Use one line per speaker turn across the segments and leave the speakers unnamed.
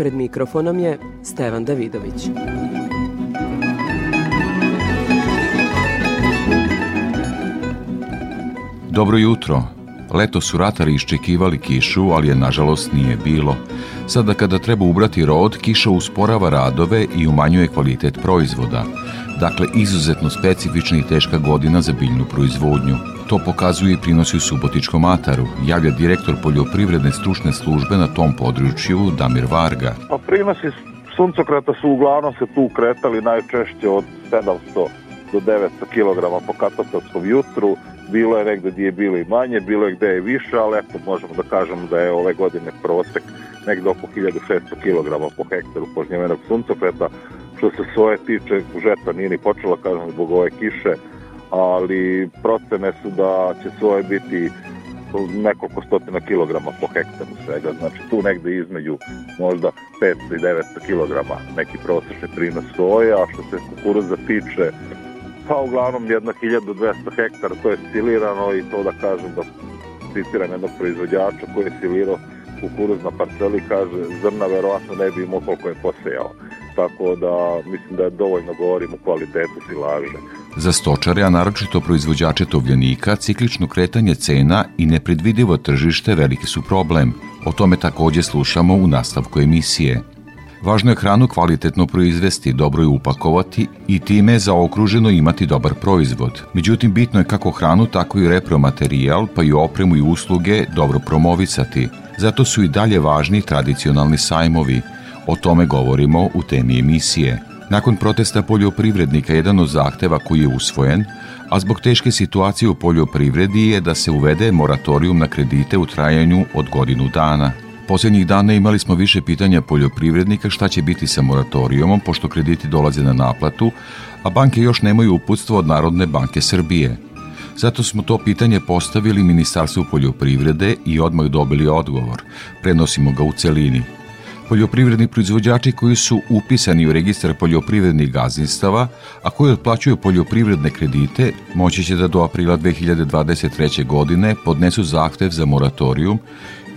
Pred mikrofonom je Stevan Davidović.
Dobro jutro. Leto su ratari iščekivali kišu, ali je nažalost nije bilo. Sada kada treba ubrati rod, kiša usporava radove i umanjuje kvalitet proizvoda. Dakle, izuzetno specifična i teška godina za biljnu proizvodnju. To pokazuje i prinosi u Subotičkom ataru, javlja direktor poljoprivredne stručne službe na tom području Damir Varga.
Pa prinosi suncokreta su uglavnom se tu kretali najčešće od 700 do 900 kg po katastarskom jutru, bilo je negde gdje je bilo i manje, bilo je gde je više, ali eto možemo da kažemo da je ove godine prosek negde oko 1600 kg po hektaru požnjevenog suncokreta. Što se svoje tiče, žetva nije ni počela, kažem, zbog ove kiše, ali procene su da će svoje biti nekoliko stotina kilograma po hektaru svega, znači tu negde između možda 500 i 900 kilograma neki prosečni prinos soje, a što se kukuruza tiče, pa uglavnom jedno 1200 hektara, to je silirano i to da kažem da citiram jednog proizvođača koji je silirao kukuruz na parceli, kaže zrna verovatno ne bi imao koliko je posejao. Tako da mislim da je dovoljno govorim o kvalitetu silaže.
Za stočare, a naročito proizvođače tovljenika, ciklično kretanje cena i nepredvidivo tržište veliki su problem. O tome takođe slušamo u nastavku emisije. Važno je hranu kvalitetno proizvesti, dobro je upakovati i time zaokruženo imati dobar proizvod. Međutim, bitno je kako hranu, tako i repromaterijal, pa i opremu i usluge dobro promovisati. Zato su i dalje važni tradicionalni sajmovi. O tome govorimo u temi emisije. Nakon protesta poljoprivrednika, jedan od zahteva koji je usvojen, a zbog teške situacije u poljoprivredi je da se uvede moratorijum na kredite u trajanju od godinu dana. Poslednjih dana imali smo više pitanja poljoprivrednika šta će biti sa moratorijumom, pošto krediti dolaze na naplatu, a banke još nemaju uputstvo od Narodne banke Srbije. Zato smo to pitanje postavili Ministarstvu poljoprivrede i odmah dobili odgovor. Prenosimo ga u celini. Poljoprivredni proizvođači koji su upisani u registar poljoprivrednih gazdinstava, a koji otplaćuju poljoprivredne kredite, moći će da do aprila 2023. godine podnesu zahtev za moratorijum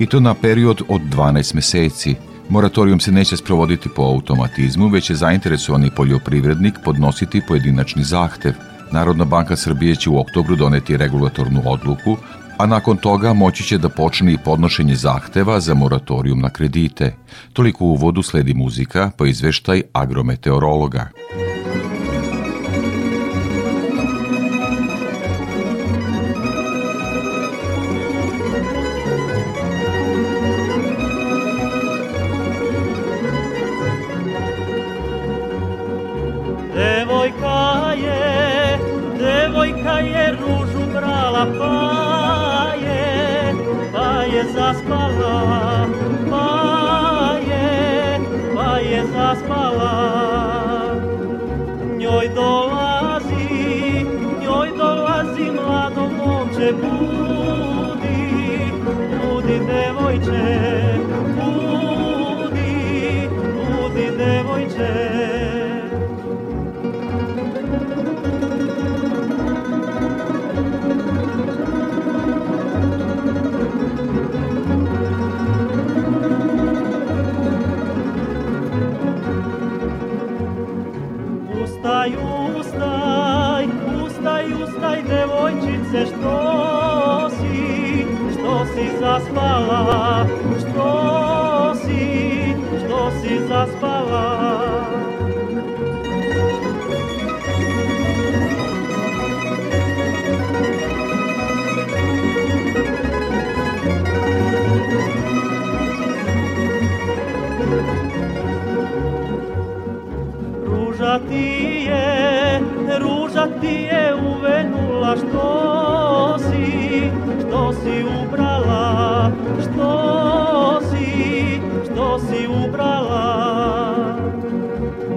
i to na period od 12 meseci. Moratorijum se neće sprovoditi po automatizmu, već će zainteresovani poljoprivrednik podnositi pojedinačni zahtev. Narodna banka Srbije će u oktobru doneti regulatornu odluku, a nakon toga moći će da počne i podnošenje zahteva za moratorijum na kredite. Toliko u uvodu sledi muzika, pa izveštaj agrometeorologa.
Je zaspala. Njoj dolazi, zaspala, što si, što si zaspala. Ruža ti je, ruža ti je uvenula što si, što si ubrala, si, ubrala.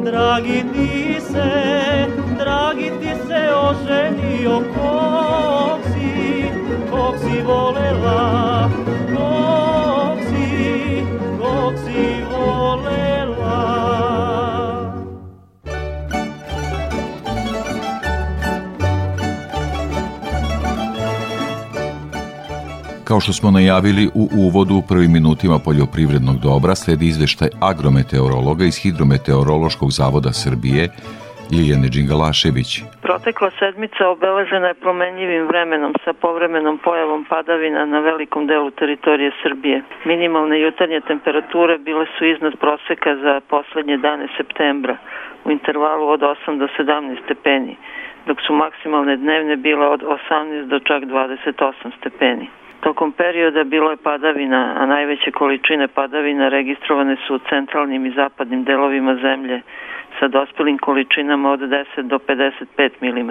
Dragi ti se, dragi ti se oženio Kog si, kog si volela
što smo najavili u uvodu u prvim minutima poljoprivrednog dobra sledi izveštaj agrometeorologa iz Hidrometeorološkog zavoda Srbije Ljiljane Đingalašević.
Protekla sedmica obeležena je promenljivim vremenom sa povremenom pojavom padavina na velikom delu teritorije Srbije. Minimalne jutarnje temperature bile su iznad proseka za poslednje dane septembra u intervalu od 8 do 17 stepeni, dok su maksimalne dnevne bile od 18 do čak 28 stepeni. Tokom perioda bilo je padavina, a najveće količine padavina registrovane su u centralnim i zapadnim delovima zemlje sa dospelim količinama od 10 do 55 mm,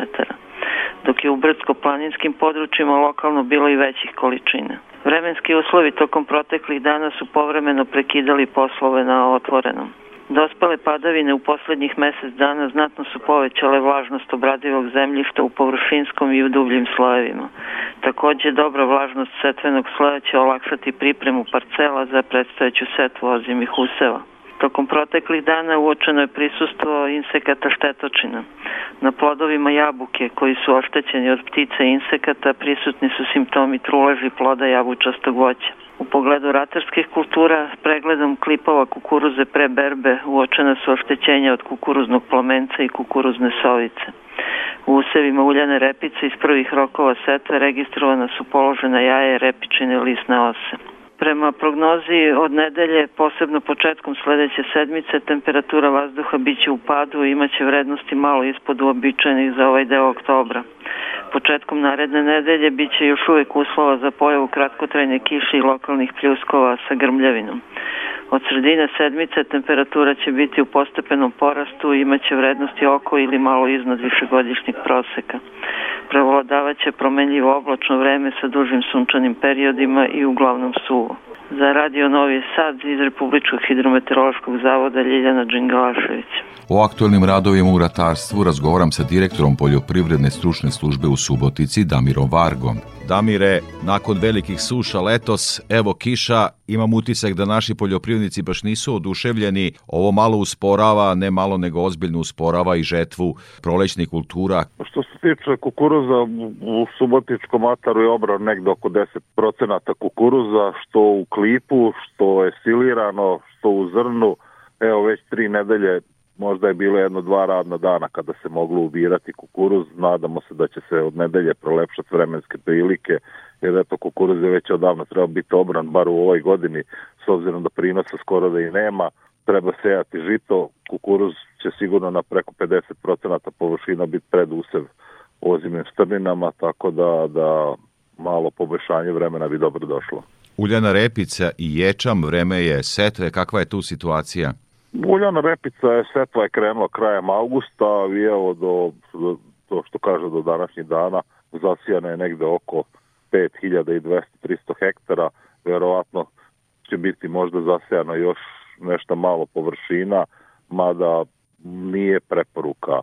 dok je u brdsko-planinskim područjima lokalno bilo i većih količina. Vremenski uslovi tokom proteklih dana su povremeno prekidali poslove na otvorenom. Dospele padavine u poslednjih mesec dana znatno su povećale vlažnost obradivog zemljišta u površinskom i u dubljim slojevima. Takođe, dobra vlažnost setvenog sloja će olakšati pripremu parcela za predstojeću setvu ozimih useva. Tokom proteklih dana uočeno je prisustvo insekata štetočina. Na plodovima jabuke koji su oštećeni od ptica i insekata prisutni su simptomi truleži ploda jabučastog voća. U pogledu ratarskih kultura, pregledom klipova kukuruze pre berbe uočena su oštećenja od kukuruznog plamenca i kukuruzne sovice. U usevima uljane repice iz prvih rokova setve registrovana su položena jaje, repičine, lisne ose. Prema prognozi od nedelje, posebno početkom sledeće sedmice, temperatura vazduha biće u padu i imaće vrednosti malo ispod uobičajenih za ovaj deo oktobra. Početkom naredne nedelje biće još uvek uslova za pojavu kratkotrajne kiše i lokalnih pljuskova sa grmljavinom. Od sredine sedmice temperatura će biti u postepenom porastu i imaće vrednosti oko ili malo iznad višegodišnjeg proseka. Prevladavaće promenljivo oblačno vreme sa dužim sunčanim periodima i uglavnom suvo. Za Radio Novi Sad iz Republičkog hidrometeorološkog zavoda Ljiljana Đingalašević.
O aktualnim radovima u ratarstvu razgovaram sa direktorom poljoprivredne stručne službe u Subotici Damirom Vargom.
Damire, nakon velikih suša letos, evo kiša, imam utisak da naši poljoprivrednici baš nisu oduševljeni. Ovo malo usporava, ne malo nego ozbiljno usporava i žetvu prolećnih kultura.
Što se tiče kukuruza, u Subotičkom ataru je obran negde oko 10% kukuruza, što u klipu, što je silirano, što u zrnu. Evo već tri nedelje možda je bilo jedno dva radna dana kada se moglo ubirati kukuruz, nadamo se da će se od nedelje prolepšati vremenske prilike, jer eto kukuruz je već odavno treba biti obran, bar u ovoj godini, s obzirom da prinosa skoro da i nema, treba sejati žito, kukuruz će sigurno na preko 50% površina biti pred usev ozimim strninama, tako da, da malo poboljšanje vremena bi dobro došlo.
Uljana repica i ječam, vreme je setve, kakva je tu situacija?
Uljana repica je setva je krenula krajem augusta i evo do, do, to što kaže do današnjih dana zasijana je negde oko 5200-300 hektara, verovatno će biti možda zasijano još nešto malo površina, mada nije preporuka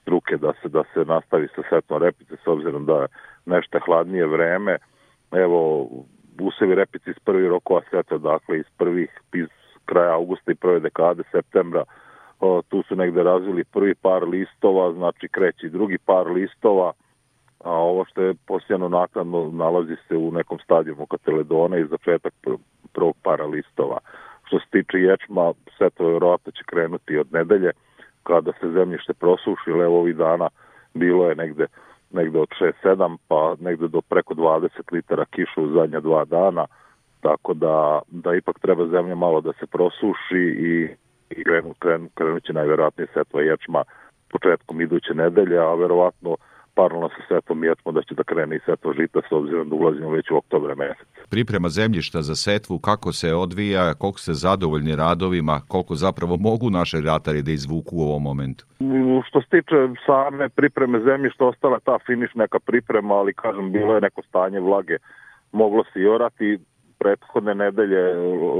struke da se da se nastavi sa setvom repice s obzirom da je nešto hladnije vreme. Evo, usevi repice iz prvih rokova setva, dakle iz prvih iz kraja augusta i prve dekade septembra tu su negde razvili prvi par listova, znači kreći drugi par listova, a ovo što je posijano nakladno nalazi se u nekom stadijumu Kateledona i začetak prvog para listova. Što se tiče ječma, setova verovatno će krenuti od nedelje, kada se zemljište prosuši, ali evo ovih dana bilo je negde negde od 6-7 pa negde do preko 20 litara kiša u zadnja dva dana, tako da, da ipak treba zemlja malo da se prosuši i, i krenu, krenu, krenut će najverovatnije setva ječma početkom iduće nedelje, a verovatno paralelno sa setvom ječma da će da krene i setva žita s obzirom da ulazimo već u oktobre mesec.
Priprema zemljišta za setvu, kako se odvija, koliko ste zadovoljni radovima, koliko zapravo mogu naše ratari da izvuku u ovom momentu?
Što se tiče same pripreme zemljišta, ostala ta finiš neka priprema, ali kažem, bilo je neko stanje vlage, moglo se i orati, prethodne nedelje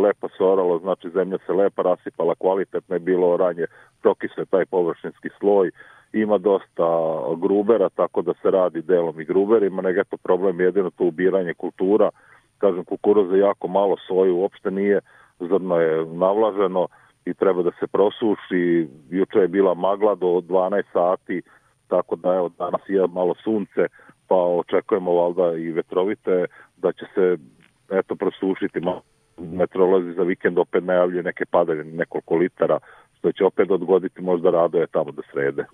lepo se oralo, znači zemlja se lepa rasipala, kvalitetno je bilo oranje, prokisne taj površinski sloj, ima dosta grubera, tako da se radi delom i gruberima, nego eto problem jedino to ubiranje kultura, kažem kukuruza jako malo, soju uopšte nije, zrno je navlaženo i treba da se prosuši, juče je bila magla do 12 sati, tako da evo danas je malo sunce, pa očekujemo valda i vetrovite, da će se eto prosušiti malo meteorolozi za vikend opet najavljaju neke padavine, nekoliko litara, što će opet odgoditi možda radoje tamo do srede.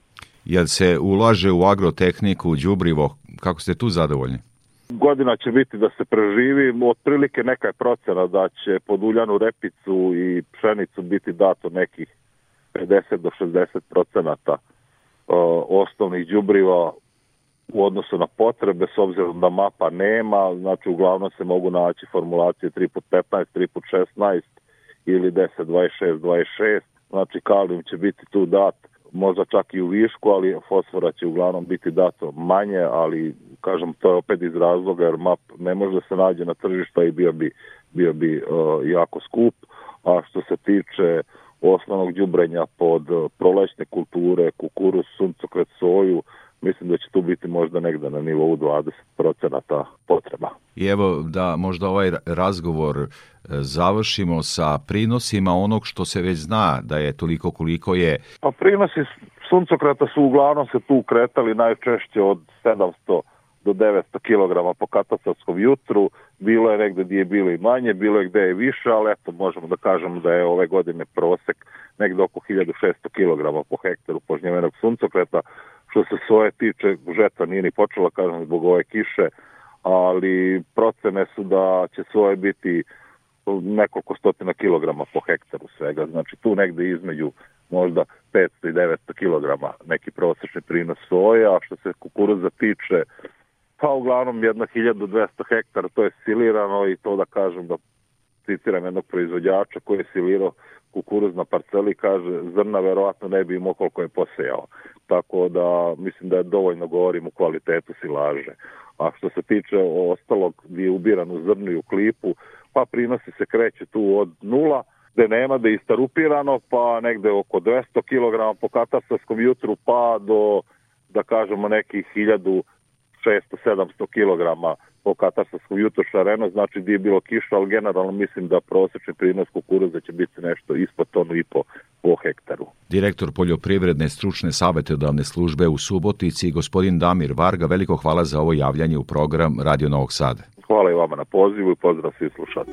Jel se ulaže u agrotehniku, đubrivo, kako ste tu zadovoljni?
Godina će biti da se preživi, otprilike neka je procena da će pod uljanu repicu i pšenicu biti dato nekih 50 do 60 procenata osnovnih đubriva u odnosu na potrebe, s obzirom da mapa nema, znači uglavnom se mogu naći formulacije 3 put 15, 3 put 16 ili 10, 26, 26, znači kalijum će biti tu dat možda čak i u višku, ali fosfora će uglavnom biti dato manje, ali kažem to je opet iz razloga jer map ne može da se nađe na tržišta i bio bi, bio bi uh, jako skup, a što se tiče osnovnog đubrenja pod uh, prolećne kulture, kukuruz, suncokret, soju, mislim da će tu biti možda negde na nivou 20% potreba.
I evo da možda ovaj razgovor e, završimo sa prinosima onog što se već zna da je toliko koliko je.
Pa prinosi suncokreta su uglavnom se tu kretali najčešće od 700 do 900 kg po katastarskom jutru, bilo je negde gdje je bilo i manje, bilo je gde je više, ali eto možemo da kažemo da je ove godine prosek negde oko 1600 kg po hektaru požnjevenog suncokreta, Što se svoje tiče, žetva nije ni počela, kažem, zbog ove kiše, ali procene su da će svoje biti nekoliko stotina kilograma po hektaru svega. Znači tu negde između možda 500 i 900 kilograma neki prosečni prinos soja, a što se kukuruza tiče, pa uglavnom jedna 1200 hektara, to je silirano i to da kažem da citiram jednog proizvođača koji je silirao kukuruz na parceli, kaže zrna verovatno ne bi imao koliko je posejao tako da mislim da je dovoljno govorim u kvalitetu silaže. A što se tiče ostalog gdje je ubiran u zrnu i u klipu, pa prinosi se kreće tu od nula, gde nema da je istarupirano, pa negde oko 200 kg po katastarskom jutru, pa do, da kažemo, nekih 1600-700 kg po katastarskom jutru šareno, znači gdje je bilo kiša, ali generalno mislim da prosječni prinos kukuruza će biti nešto ispod tonu i po, po hektaru.
Direktor poljoprivredne stručne savjetodavne službe u Subotici, gospodin Damir Varga, veliko hvala za ovo javljanje u program Radio Novog Sada.
Hvala i vama na pozivu i pozdrav svi slušati.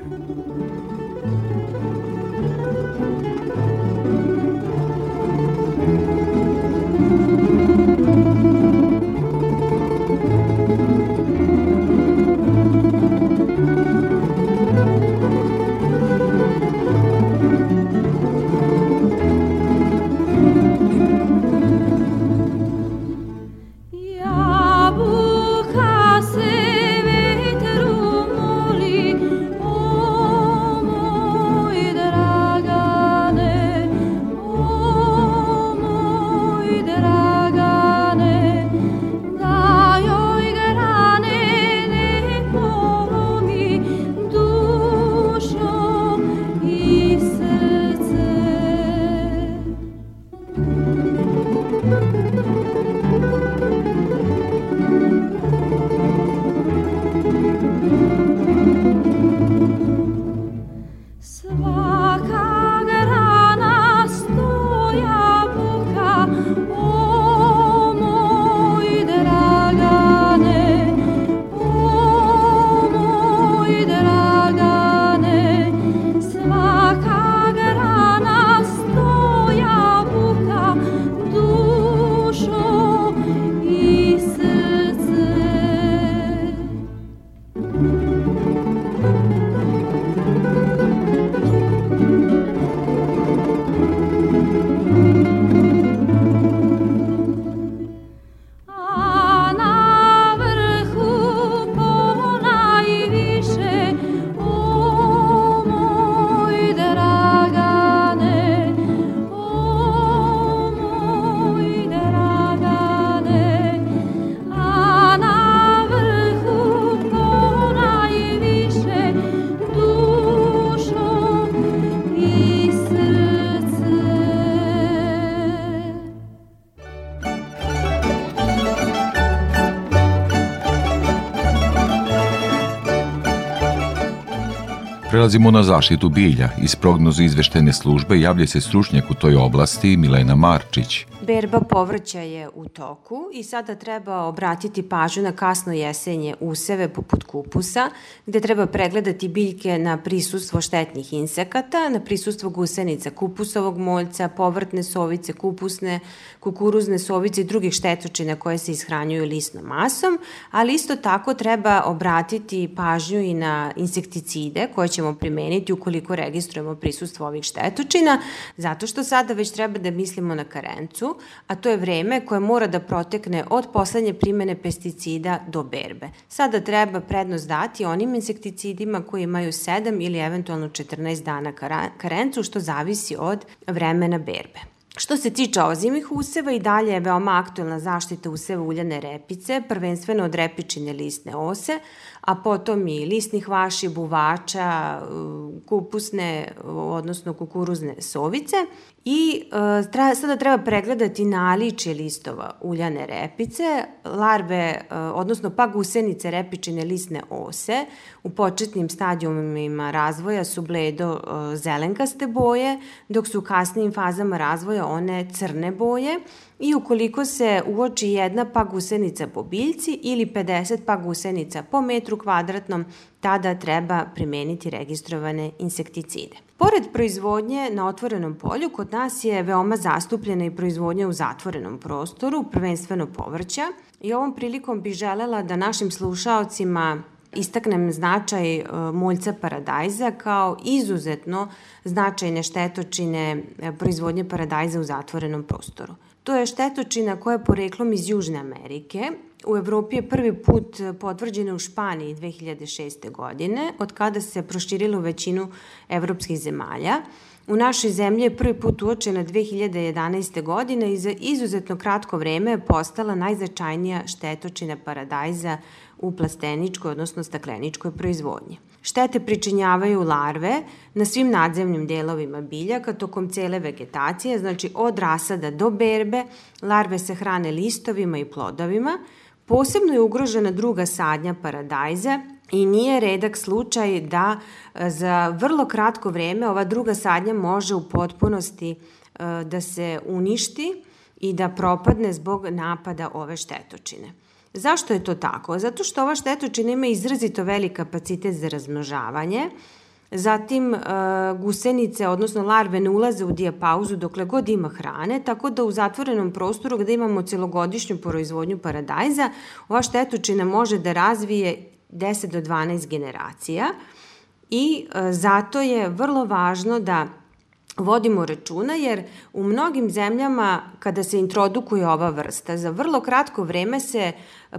Prelazimo na zaštitu bilja. Iz prognozu izveštene službe javlja se stručnjak u toj oblasti Milena Marčić.
Berba povrća je u toku i sada treba obratiti pažnju na kasno jesenje useve poput kupusa, gde treba pregledati biljke na prisustvo štetnih insekata, na prisustvo gusenica kupusovog moljca, povrtne sovice, kupusne, kukuruzne sovice i drugih štetočina koje se ishranjuju listnom masom, ali isto tako treba obratiti pažnju i na insekticide koje ćemo primeniti ukoliko registrujemo prisustvo ovih štetočina, zato što sada već treba da mislimo na karencu, a to je vreme koje mora da protekne od poslednje primene pesticida do berbe. Sada treba prednost dati onim insekticidima koji imaju 7 ili eventualno 14 dana karencu, što zavisi od vremena berbe. Što se tiče ozimih useva i dalje je veoma aktuelna zaštita useva uljane repice, prvenstveno od repičine listne ose, a potom i listnih vaši, buvača, kupusne, odnosno kukuruzne sovice. I e, treba, sada treba pregledati naličje listova uljane repice, larve, e, odnosno pa gusenice repičine listne ose u početnim stadijumima razvoja su bledo e, zelenkaste boje, dok su u kasnijim fazama razvoja one crne boje i ukoliko se uoči jedna pa gusenica po biljci ili 50 pa gusenica po metru kvadratnom, tada treba primeniti registrovane insekticide. Pored proizvodnje na otvorenom polju, kod nas je veoma zastupljena i proizvodnja u zatvorenom prostoru, prvenstveno povrća. I ovom prilikom bih želela da našim slušaocima istaknem značaj e, moljca paradajza kao izuzetno značajne štetočine e, proizvodnje paradajza u zatvorenom prostoru. To je štetočina koja je poreklom iz Južne Amerike. U Evropi je prvi put potvrđena u Španiji 2006. godine, od kada se proširila u većinu evropskih zemalja. U našoj zemlji je prvi put uočena 2011. godine i za izuzetno kratko vreme je postala najzačajnija štetočina paradajza u plasteničkoj, odnosno stakleničkoj proizvodnji. Štete pričinjavaju larve na svim nadzemnim delovima biljaka tokom cele vegetacije, znači od rasada do berbe, larve se hrane listovima i plodovima, Posebno je ugrožena druga sadnja paradajza i nije redak slučaj da e, za vrlo kratko vreme ova druga sadnja može u potpunosti e, da se uništi i da propadne zbog napada ove štetočine. Zašto je to tako? Zato što ova štetočina ima izrazito velik kapacitet za razmnožavanje, Zatim, e, gusenice, odnosno larve, ne ulaze u dijapauzu dokle god ima hrane, tako da u zatvorenom prostoru gde imamo celogodišnju proizvodnju paradajza, ova štetočina može da razvije 10 do 12 generacija i e, zato je vrlo važno da vodimo računa jer u mnogim zemljama kada se introdukuje ova vrsta za vrlo kratko vreme se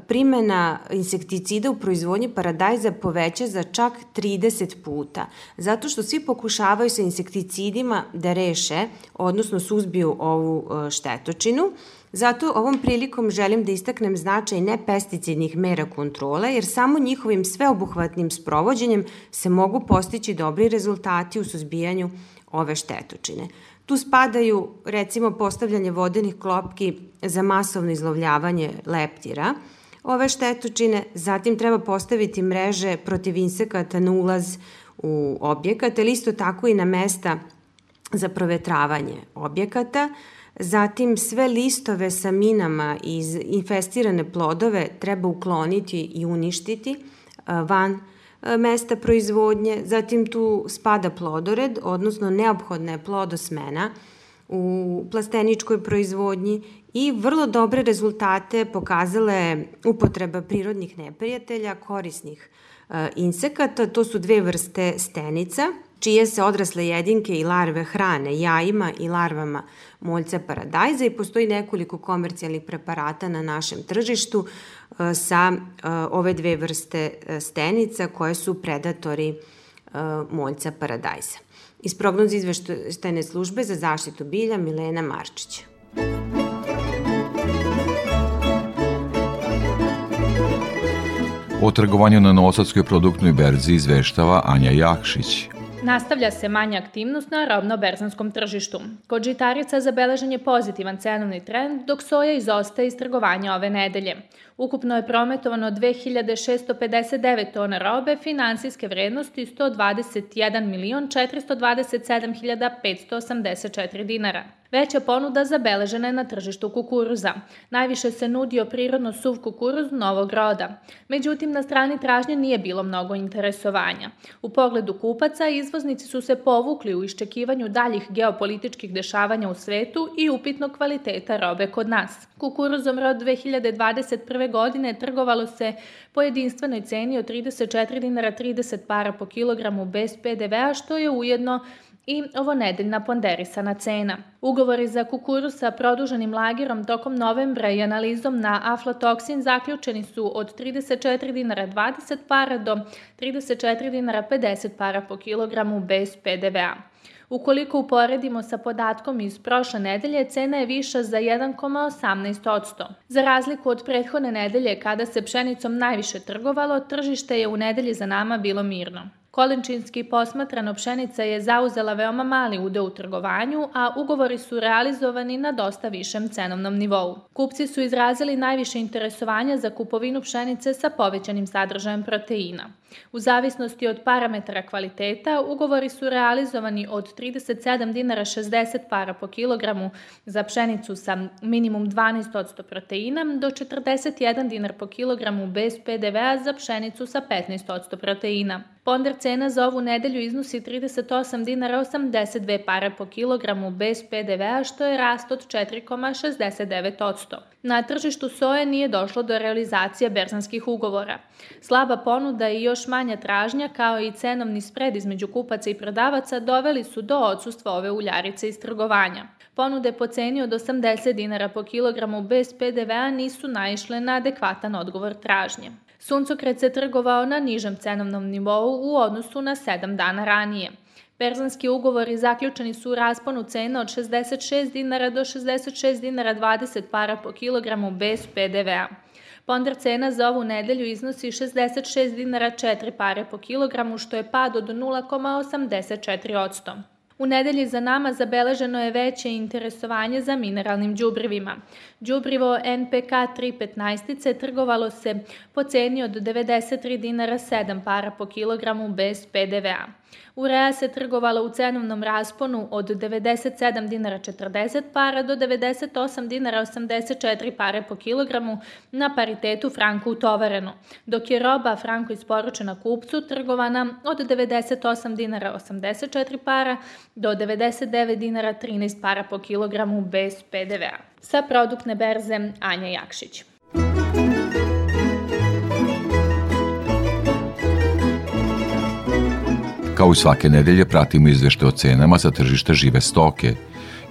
primena insekticida u proizvodnji paradajza poveća za čak 30 puta zato što svi pokušavaju sa insekticidima da reše odnosno suzbiju ovu e, štetočinu. Zato ovom prilikom želim da istaknem značaj nepesticidnih mera kontrole, jer samo njihovim sveobuhvatnim sprovođenjem se mogu postići dobri rezultati u suzbijanju ove štetočine. Tu spadaju recimo postavljanje vodenih klopki za masovno izlovljavanje leptira, ove štetočine, zatim treba postaviti mreže protiv insekata na ulaz u objekat, ali isto tako i na mesta za provetravanje objekata, zatim sve listove sa minama i infestirane plodove treba ukloniti i uništiti van mesta proizvodnje, zatim tu spada plodored, odnosno neophodna je plodosmena u plasteničkoj proizvodnji i vrlo dobre rezultate pokazala je upotreba prirodnih neprijatelja, korisnih e, insekata, to su dve vrste stenica, čije se odrasle jedinke i larve hrane jajima i larvama moljca paradajza i postoji nekoliko komercijalnih preparata na našem tržištu e, sa e, ove dve vrste e, stenica koje su predatori moljca paradajza. Iz prognoza izveštajne službe za zaštitu bilja Milena Marčić.
O trgovanju na Novosadskoj produktnoj berzi izveštava Anja Jakšić.
Nastavlja se manja aktivnost na robno-berzanskom tržištu. Kod žitarica zabeležen je pozitivan cenovni trend, dok soja izostaje iz trgovanja ove nedelje. Ukupno je prometovano 2659 tona robe finansijske vrednosti 121 milion 427 584 dinara. Veća ponuda zabeležena je na tržištu kukuruza. Najviše se nudio prirodno suv kukuruz novog roda. Međutim, na strani tražnje nije bilo mnogo interesovanja. U pogledu kupaca, izvoznici su se povukli u iščekivanju daljih geopolitičkih dešavanja u svetu i upitnog kvaliteta robe kod nas. Kukuruzom rod 2021. godine trgovalo se po jedinstvenoj ceni od 34 dinara 30 para po kilogramu bez PDV-a, što je ujedno i ovonedeljna ponderisana cena. Ugovori za kukuruz sa produženim lagerom tokom novembra i analizom na aflatoksin zaključeni su od 34 dinara 20 para do 34 dinara 50 para po kilogramu bez PDV-a. Ukoliko uporedimo sa podatkom iz prošle nedelje, cena je viša za 1,18%. Za razliku od prethodne nedelje kada se pšenicom najviše trgovalo, tržište je u nedelji za nama bilo mirno. Kolenčinski posmatrano pšenica je zauzela veoma mali udeo u trgovanju, a ugovori su realizovani na dosta višem cenovnom nivou. Kupci su izrazili najviše interesovanja za kupovinu pšenice sa povećanim sadržajem proteina. U zavisnosti od parametara kvaliteta, ugovori su realizovani od 37 dinara 60 para po kilogramu za pšenicu sa minimum 12% proteina do 41 dinar po kilogramu bez PDV-a za pšenicu sa 15% proteina. Ponder cena za ovu nedelju iznosi 38 dinara 82 pare po kilogramu bez PDV-a, što je rast od 4,69%. Na tržištu soje nije došlo do realizacije berzanskih ugovora. Slaba ponuda i još manja tražnja, kao i cenovni spred između kupaca i prodavaca, doveli su do odsustva ove uljarice iz trgovanja. Ponude po ceni od 80 dinara po kilogramu bez PDV-a nisu naišle na adekvatan odgovor tražnje. Suncokret se trgovao na nižem cenovnom nivou u odnosu na 7 dana ranije. Berzanski ugovori zaključeni su u rasponu cena od 66 dinara do 66 dinara 20 para po kilogramu bez PDV-a. Ponder cena za ovu nedelju iznosi 66 dinara 4 pare po kilogramu, što je pad od 0,84%. U nedelji za nama zabeleženo je veće interesovanje za mineralnim đubrivima. Đubrivo NPK 315 trgovalo se po ceni od 93 dinara 7 para po kilogramu bez PDV-a. Urea se trgovala u cenovnom rasponu od 97 dinara 40 para do 98 dinara 84 pare po kilogramu na paritetu franku utovareno, dok je roba franko isporučena kupcu trgovana od 98 dinara 84 para do 99 dinara 13 para po kilogramu bez PDV-a. Sa produktne berze Anja Jakšić.
Kao i svake nedelje pratimo izvešte o cenama za tržište žive stoke.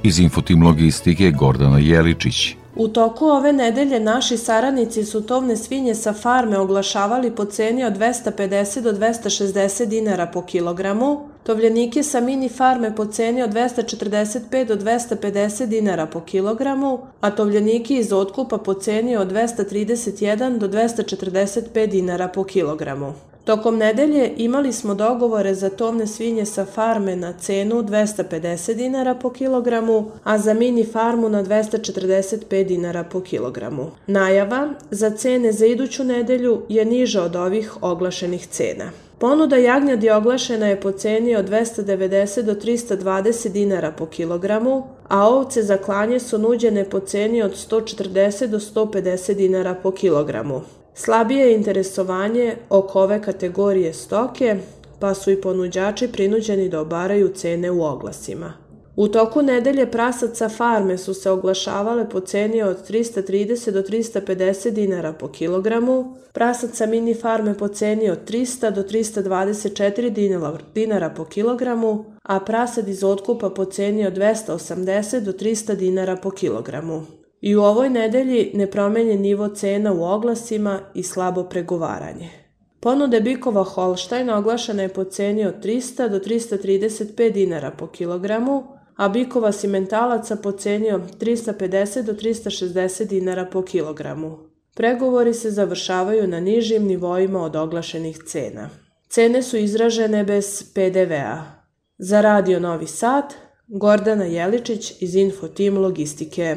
Iz Infotim Logistike Gordana Jeličić.
U toku ove nedelje naši saradnici su tovne svinje sa farme oglašavali po ceni od 250 do 260 dinara po kilogramu, tovljenike sa mini farme po ceni od 245 do 250 dinara po kilogramu, a tovljenike iz otkupa po ceni od 231 do 245 dinara po kilogramu. Tokom nedelje imali smo dogovore za tovne svinje sa farme na cenu 250 dinara po kilogramu, a za mini farmu na 245 dinara po kilogramu. Najava za cene za iduću nedelju je niža od ovih oglašenih cena. Ponuda jagnjadi oglašena je po ceni od 290 do 320 dinara po kilogramu, a ovce za klanje su nuđene po ceni od 140 do 150 dinara po kilogramu. Slabije je interesovanje oko ove kategorije stoke, pa su i ponuđači prinuđeni da obaraju cene u oglasima. U toku nedelje prasaca farme su se oglašavale po ceni od 330 do 350 dinara po kilogramu, prasaca mini farme po ceni od 300 do 324 dinara po kilogramu, a prasad iz otkupa po ceni od 280 do 300 dinara po kilogramu. I u ovoj nedelji nepromenjen nivo cena u oglasima i slabo pregovaranje. Ponude bikova Holstein oglašena je po ceni od 300 do 335 dinara po kilogramu, a bikova simentalaca po ceni od 350 do 360 dinara po kilogramu. Pregovori se završavaju na nižim nivoima od oglašenih cena. Cene su izražene bez PDV-a. Za Radio Novi Sad, Gordana Jeličić iz Infotim Logistike.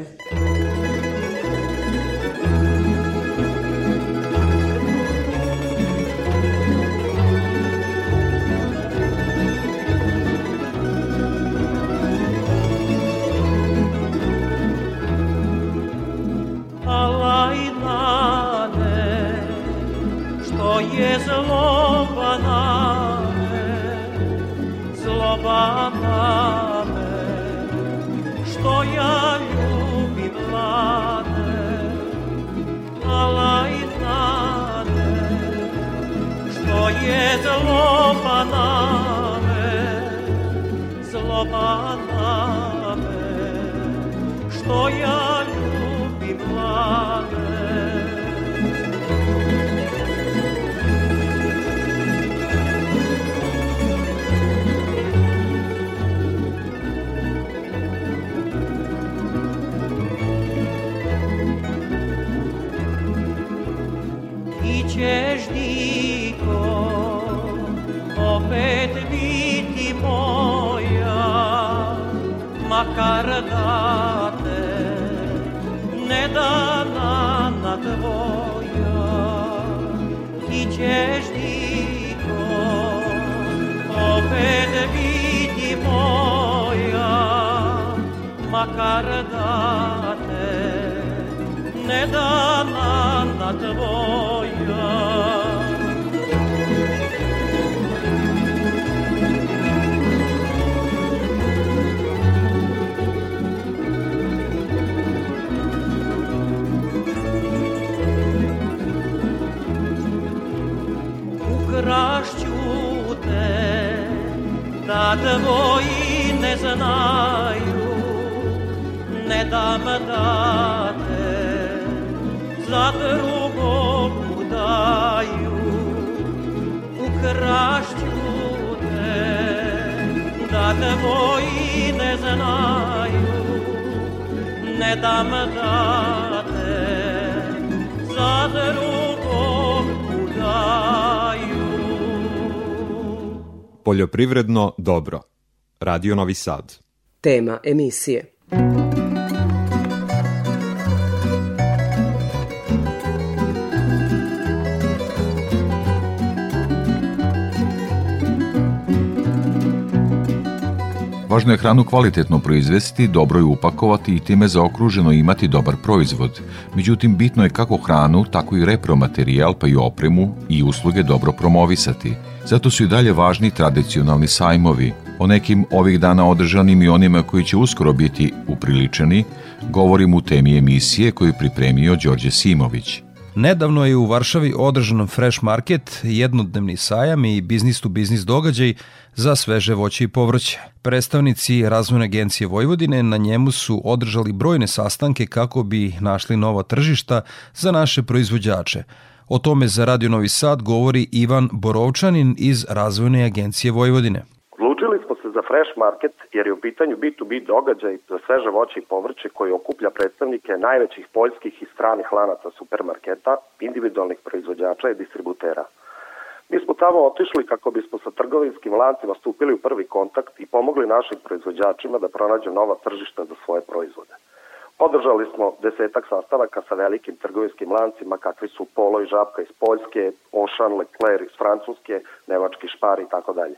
Zloba na me, zloba na me, što ja makar da te ne da nana tvoja. Ti ćeš Niko opet biti moja makar da te ne da nana tvoja da tvoji ne znaju ne dam da te za drugog udaju Ukrašću te da tvoji ne znaju ne dam da
Poljoprivredno dobro. Radio Novi Sad.
Tema emisije.
Važno je hranu kvalitetno proizvesti, dobro je upakovati i time zaokruženo imati dobar proizvod. Međutim, bitno je kako hranu, tako i repromaterijal, pa i opremu i usluge dobro promovisati. Zato su i dalje važni tradicionalni sajmovi. O nekim ovih dana održanim i onima koji će uskoro biti upriličeni, govorim u temi emisije koju pripremio Đorđe Simović.
Nedavno je u Varšavi održan Fresh Market, jednodnevni sajam i biznis to biznis događaj za sveže voće i povrće. Predstavnici Razvojne agencije Vojvodine na njemu su održali brojne sastanke kako bi našli nova tržišta za naše proizvođače. O tome za Radio Novi Sad govori Ivan Borovčanin iz Razvojne agencije Vojvodine.
Odlučili smo se za Fresh Market jer je u pitanju B2B događaj za sveže voće i povrće koji okuplja predstavnike najvećih poljskih i stranih lanaca supermarketa, individualnih proizvođača i distributera. Mi smo tamo otišli kako bismo sa trgovinskim lancima stupili u prvi kontakt i pomogli našim proizvođačima da pronađu nova tržišta za svoje proizvode. Održali smo desetak sastavaka sa velikim trgovinskim lancima kakvi su Polo i Žabka iz Poljske, Ošan, Leclerc iz Francuske, Nemački Špar i tako dalje.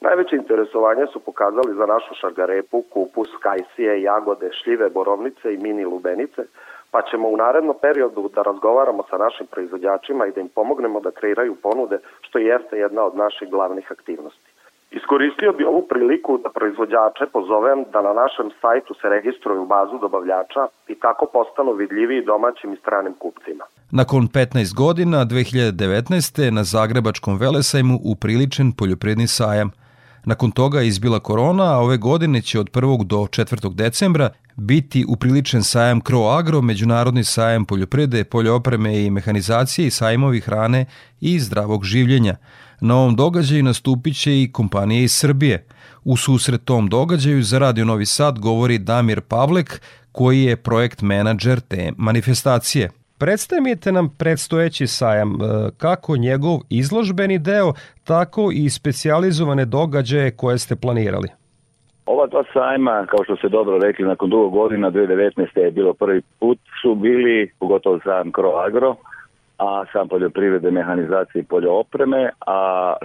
Najveće interesovanje su pokazali za našu šargarepu, kupus, kajsije, jagode, šljive, borovnice i mini lubenice, pa ćemo u narednom periodu da razgovaramo sa našim proizvođačima i da im pomognemo da kreiraju ponude, što jeste jedna od naših glavnih aktivnosti. Iskoristio bi ovu priliku da proizvođače pozovem da na našem sajtu se registruju u bazu dobavljača i tako postanu vidljiviji domaćim i stranim kupcima.
Nakon 15 godina, 2019. na Zagrebačkom velesajmu upriličen poljoprivredni sajam – Nakon toga je izbila korona, a ove godine će od 1. do 4. decembra biti upriličen sajam Kro Agro, međunarodni sajam poljoprivrede, poljopreme i mehanizacije i sajmovi hrane i zdravog življenja. Na ovom događaju nastupit će i kompanije iz Srbije. U susret tom događaju za Radio Novi Sad govori Damir Pavlek, koji je projekt menadžer te manifestacije. Predstavite nam predstojeći sajam, e, kako njegov izložbeni deo, tako i specijalizovane događaje koje ste planirali.
Ova dva sajma, kao što ste dobro rekli, nakon dugo godina, 2019. je bilo prvi put, su bili, pogotovo sajam Croagro, a sam poljoprivrede, mehanizacije i poljoopreme, a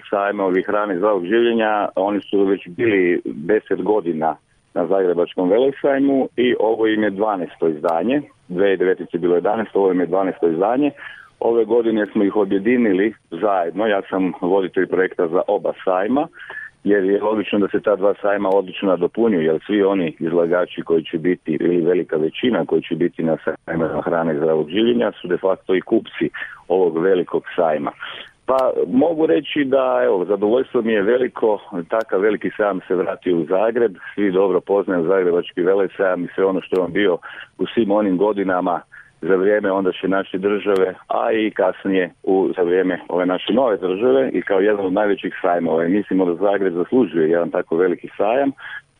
sajmovi hrane i zdravog življenja, oni su već bili 10 godina na Zagrebačkom velesajmu i ovo im je 12. izdanje. 2019. je bilo 11. ovo im je 12. izdanje. Ove godine smo ih objedinili zajedno, ja sam voditelj projekta za oba sajma, jer je logično da se ta dva sajma odlično nadopunjuju, jer svi oni izlagači koji će biti, ili velika većina koji će biti na sajma hrane i zdravog življenja su de facto i kupci ovog velikog sajma. Pa mogu reći da evo, zadovoljstvo mi je veliko, takav veliki sajam se vratio u Zagreb, svi dobro poznaju Zagrebački velesajam i sve ono što je on bio u svim onim godinama za vrijeme ondašnje naše države, a i kasnije u, za vrijeme ove naše nove države i kao jedan od najvećih sajmova. I mislimo da Zagreb zaslužuje jedan tako veliki sajam,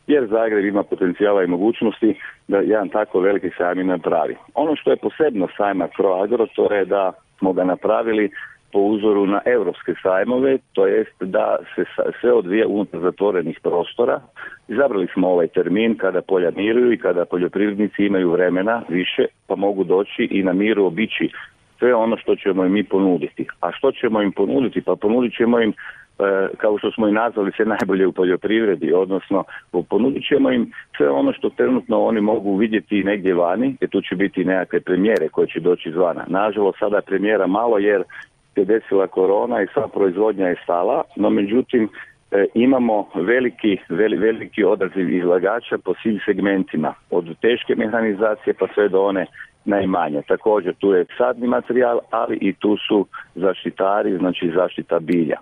jer Zagreb ima potencijala i mogućnosti da jedan tako veliki sajam i napravi. Ono što je posebno sajma Croagro, to je da smo ga napravili po uzoru na europske sajmove, to jest da se sve odvija unutar zatvorenih prostora. Izabrali smo ovaj termin kada polja miruju i kada poljoprivrednici imaju vremena više pa mogu doći i na miru obići sve ono što ćemo im mi ponuditi. A što ćemo im ponuditi? Pa ponudit ćemo im e, kao što smo i nazvali sve najbolje u poljoprivredi, odnosno ponudit ćemo im sve ono što trenutno oni mogu vidjeti negdje vani, jer tu će biti nekakve premijere koje će doći izvana. Nažalost, sada je premijera malo jer se desila korona i sva proizvodnja je stala, no međutim e, imamo veliki, veliki odaziv izlagača po svim segmentima, od teške mehanizacije pa sve do one najmanje. Također tu je sadni materijal, ali i tu su zaštitari, znači zaštita bilja.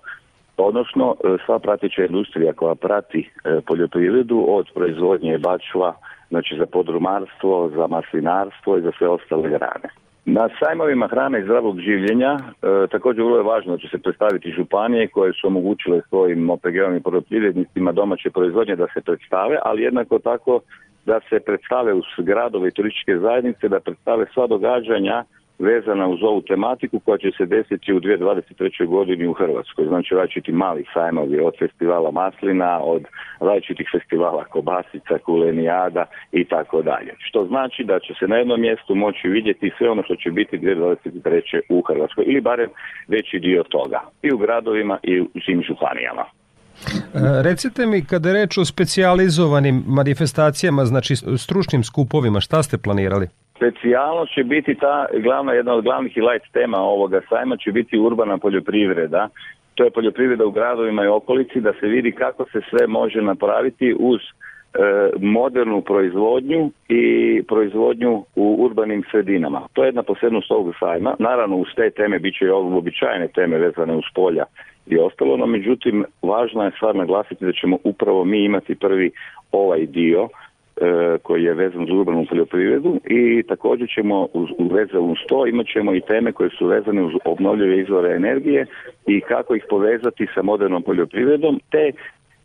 Odnosno, e, sva prateća industrija koja prati e, poljoprivredu od proizvodnje bačva, znači za podrumarstvo, za maslinarstvo i za sve ostale grane. Na sajmovima hrane i zdravog življenja e, također vrlo je važno da će se predstaviti županije koje su omogućile svojim OPG-ovim poljoprivrednicima domaće proizvodnje da se predstave, ali jednako tako da se predstave uz gradove i turističke zajednice, da predstave sva događanja vezana uz ovu tematiku koja će se desiti u 2023. godini u Hrvatskoj. Znači različiti mali sajmovi od festivala Maslina, od različitih festivala Kobasica, Kulenijada i tako dalje. Što znači da će se na jednom mjestu moći vidjeti sve ono što će biti 2023. u Hrvatskoj ili barem veći dio toga i u gradovima i u svim županijama.
E, recite mi, kada je reč o specijalizovanim manifestacijama, znači stručnim skupovima, šta ste planirali?
Specijalnost će biti ta glavna, jedna od glavnih i light tema ovoga sajma će biti urbana poljoprivreda. To je poljoprivreda u gradovima i okolici da se vidi kako se sve može napraviti uz e, modernu proizvodnju i proizvodnju u urbanim sredinama. To je jedna posebnost ovog sajma. Naravno uz te teme bit će i običajne teme vezane uz polja i ostalo, no međutim važno je stvar naglasiti da ćemo upravo mi imati prvi ovaj dio koji je vezan za urbanu poljoprivredu i također ćemo uz, vezano uz to imat ćemo i teme koje su vezane uz obnovljive izvore energije i kako ih povezati sa modernom poljoprivredom te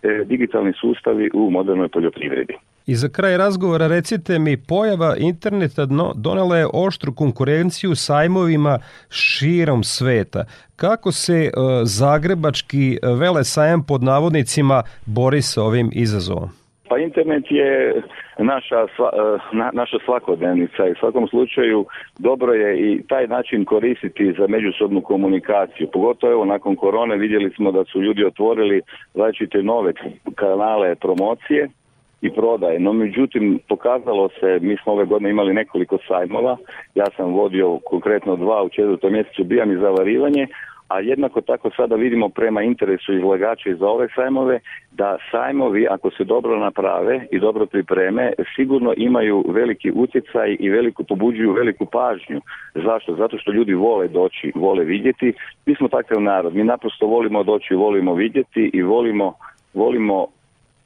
e, digitalni sustavi u modernoj poljoprivredi.
I za kraj razgovora recite mi, pojava interneta donela je oštru konkurenciju sajmovima širom sveta. Kako se e, zagrebački vele sajam pod navodnicima bori sa ovim izazovom?
Pa internet je naša, e, naša svakodnevnica i u svakom slučaju dobro je i taj način koristiti za međusobnu komunikaciju. Pogotovo evo nakon korone vidjeli smo da su ljudi otvorili različite nove kanale promocije i prodaje. No međutim pokazalo se, mi smo ove godine imali nekoliko sajmova, ja sam vodio konkretno dva u četvrtom mjesecu bijam i zavarivanje, a jednako tako sada vidimo prema interesu izlagača i za ove sajmove da sajmovi ako se dobro naprave i dobro pripreme sigurno imaju veliki utjecaj i veliku pobuđuju veliku pažnju. Zašto? Zato što ljudi vole doći, vole vidjeti. Mi smo takav narod, mi naprosto volimo doći, volimo vidjeti i volimo, volimo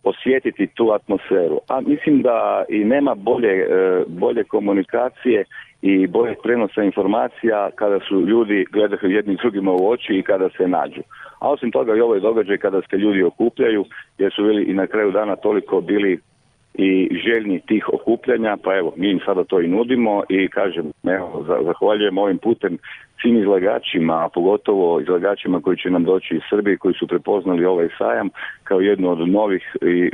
osjetiti tu atmosferu. A mislim da i nema bolje, e, bolje komunikacije i bolje prenosa informacija kada su ljudi gledaju jednim drugima u oči i kada se nađu. A osim toga i ovaj događaj kada se ljudi okupljaju jer su bili i na kraju dana toliko bili i željni tih okupljanja, pa evo, mi im sada to i nudimo i kažem, evo, zahvaljujem ovim putem svim izlagačima, a pogotovo izlagačima koji će nam doći iz Srbije, koji su prepoznali ovaj sajam kao jednu od novih i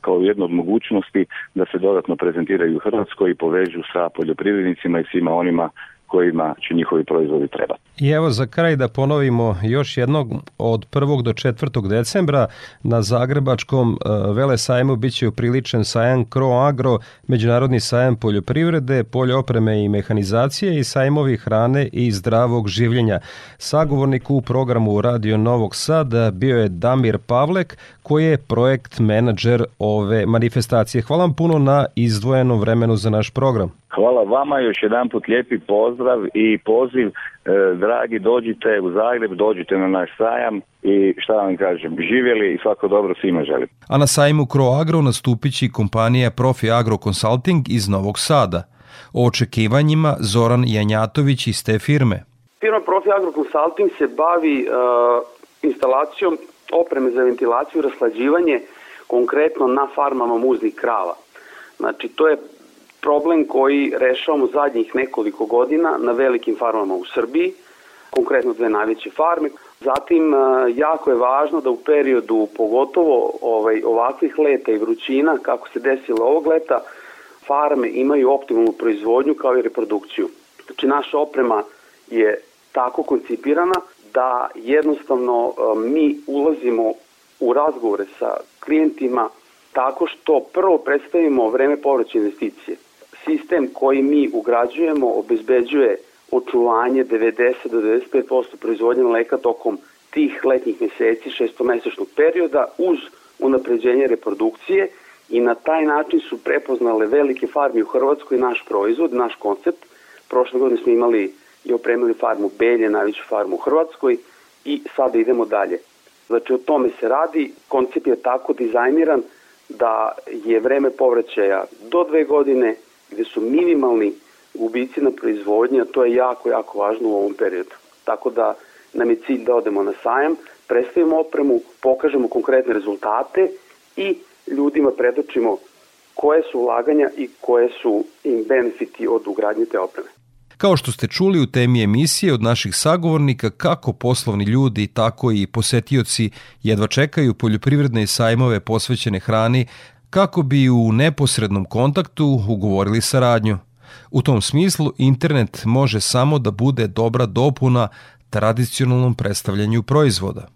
kao jednu od mogućnosti da se dodatno prezentiraju u Hrvatskoj i povežu sa poljoprivrednicima i svima onima kojima će njihovi proizvodi trebati.
I evo za kraj da ponovimo još jednog od 1. do 4. decembra na Zagrebačkom e, vele sajmu biće upriličen sajam Kro Agro, međunarodni sajam poljoprivrede, poljopreme i mehanizacije i sajmovi hrane i zdravog življenja. Sagovornik u programu Radio Novog Sada bio je Damir Pavlek koji je projekt menadžer ove manifestacije. Hvala vam puno na izdvojenom vremenu za naš program.
Hvala vama, još jedan put lijepi pozdrav i poziv, e, dragi dođite u Zagreb, dođite na naš sajam i šta vam kažem, živjeli i svako dobro svima želim.
A na sajmu Agro nastupit će kompanija Profi Agro Consulting iz Novog Sada. O očekivanjima Zoran Janjatović iz te firme.
Firma Profi Agro Consulting se bavi uh, instalacijom opreme za ventilaciju i raslađivanje konkretno na farmama muznih krava. Znači, to je problem koji rešavamo zadnjih nekoliko godina na velikim farmama u Srbiji, konkretno dve najveće farme. Zatim, e, jako je važno da u periodu pogotovo ovaj, ovakvih leta i vrućina, kako se desilo ovog leta, farme imaju optimalnu proizvodnju kao i reprodukciju. Znači, naša oprema je tako koncipirana da jednostavno e, mi ulazimo u razgovore sa klijentima tako što prvo predstavimo vreme povraća investicije sistem koji mi ugrađujemo obezbeđuje očuvanje 90 do 95% proizvodnje mleka tokom tih letnjih meseci, šestomesečnog perioda uz unapređenje reprodukcije i na taj način su prepoznale velike farme u Hrvatskoj naš proizvod, naš koncept. Prošle godine smo imali i opremili farmu Belje, najveću farmu u Hrvatskoj i sada idemo dalje. Znači o tome se radi, koncept je tako dizajniran da je vreme povraćaja do dve godine, gde su minimalni gubici na proizvodnji, a to je jako, jako važno u ovom periodu. Tako da nam je cilj da odemo na sajam, predstavimo opremu, pokažemo konkretne rezultate i ljudima predočimo koje su ulaganja i koje su im benefiti od ugradnje te opreme.
Kao što ste čuli u temi emisije od naših sagovornika kako poslovni ljudi, tako i posetioci jedva čekaju poljoprivredne sajmove posvećene hrani kako bi u neposrednom kontaktu ugovorili saradnju. U tom smislu internet može samo da bude dobra dopuna tradicionalnom predstavljanju proizvoda.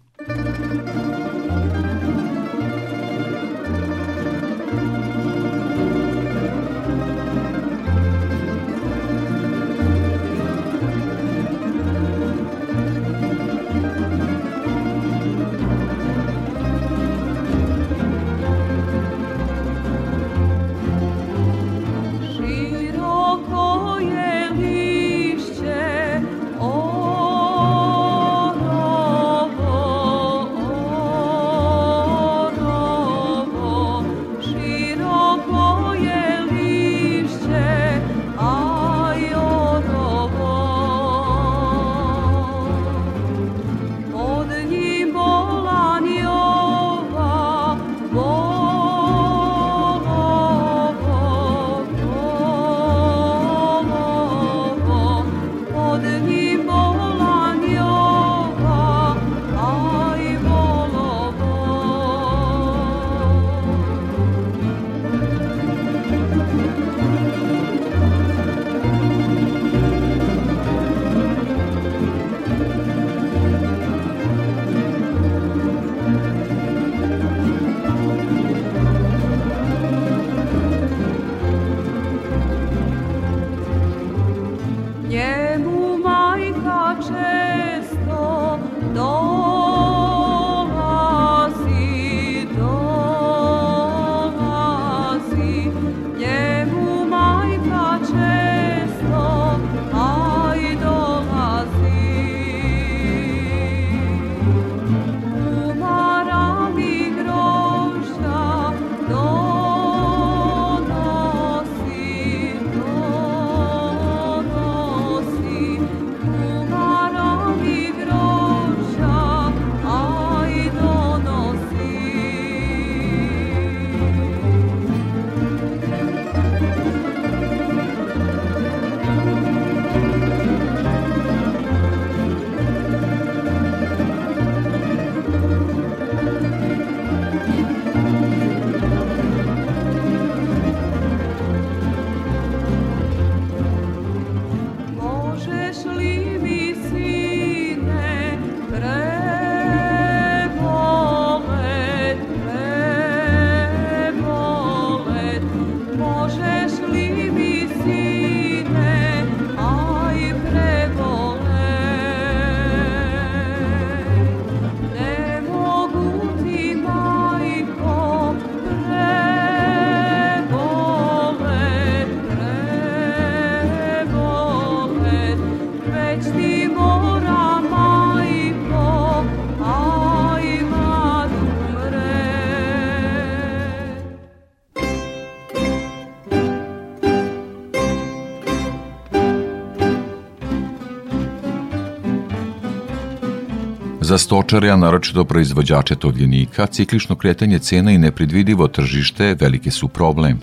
Za stočare, a naročito proizvođače tovljenika, ciklično kretanje cena i nepredvidivo tržište velike su problem.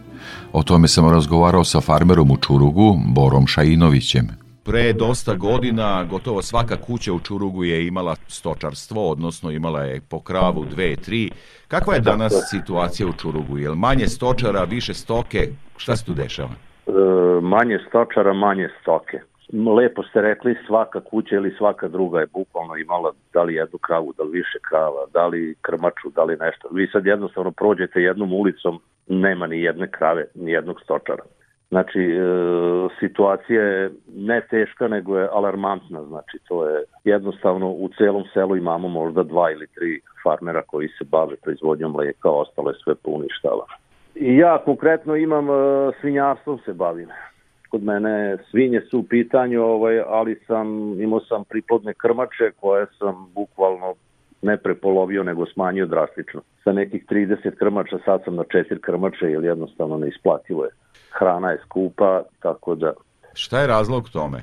O tome sam razgovarao sa farmerom u Čurugu, Borom Šainovićem.
Pre dosta godina gotovo svaka kuća u Čurugu je imala stočarstvo, odnosno imala je po kravu dve, tri. Kakva je danas situacija u Čurugu? Je li manje stočara, više stoke? Šta se tu dešava?
E, manje stočara, manje stoke. Lepo ste rekli, svaka kuća ili svaka druga je bukvalno imala da li jednu kravu, da li više krava, da li krmaču, da li nešto. Vi sad jednostavno prođete jednom ulicom, nema ni jedne krave, ni jednog stočara. Znači, e, situacija je ne teška, nego je alarmantna. Znači, to je jednostavno u celom selu imamo možda dva ili tri farmera koji se bave proizvodnjom mleka, ostalo je sve puništava. I ja konkretno imam, e, svinjarstvom se bavim. Kod mene svinje su u pitanju, ovaj, ali sam, imao sam priplodne krmače koje sam bukvalno ne prepolovio, nego smanjio drastično. Sa nekih 30 krmača sad sam na 4 krmače, jer jednostavno neisplativo je hrana je skupa, tako da...
Šta je razlog tome?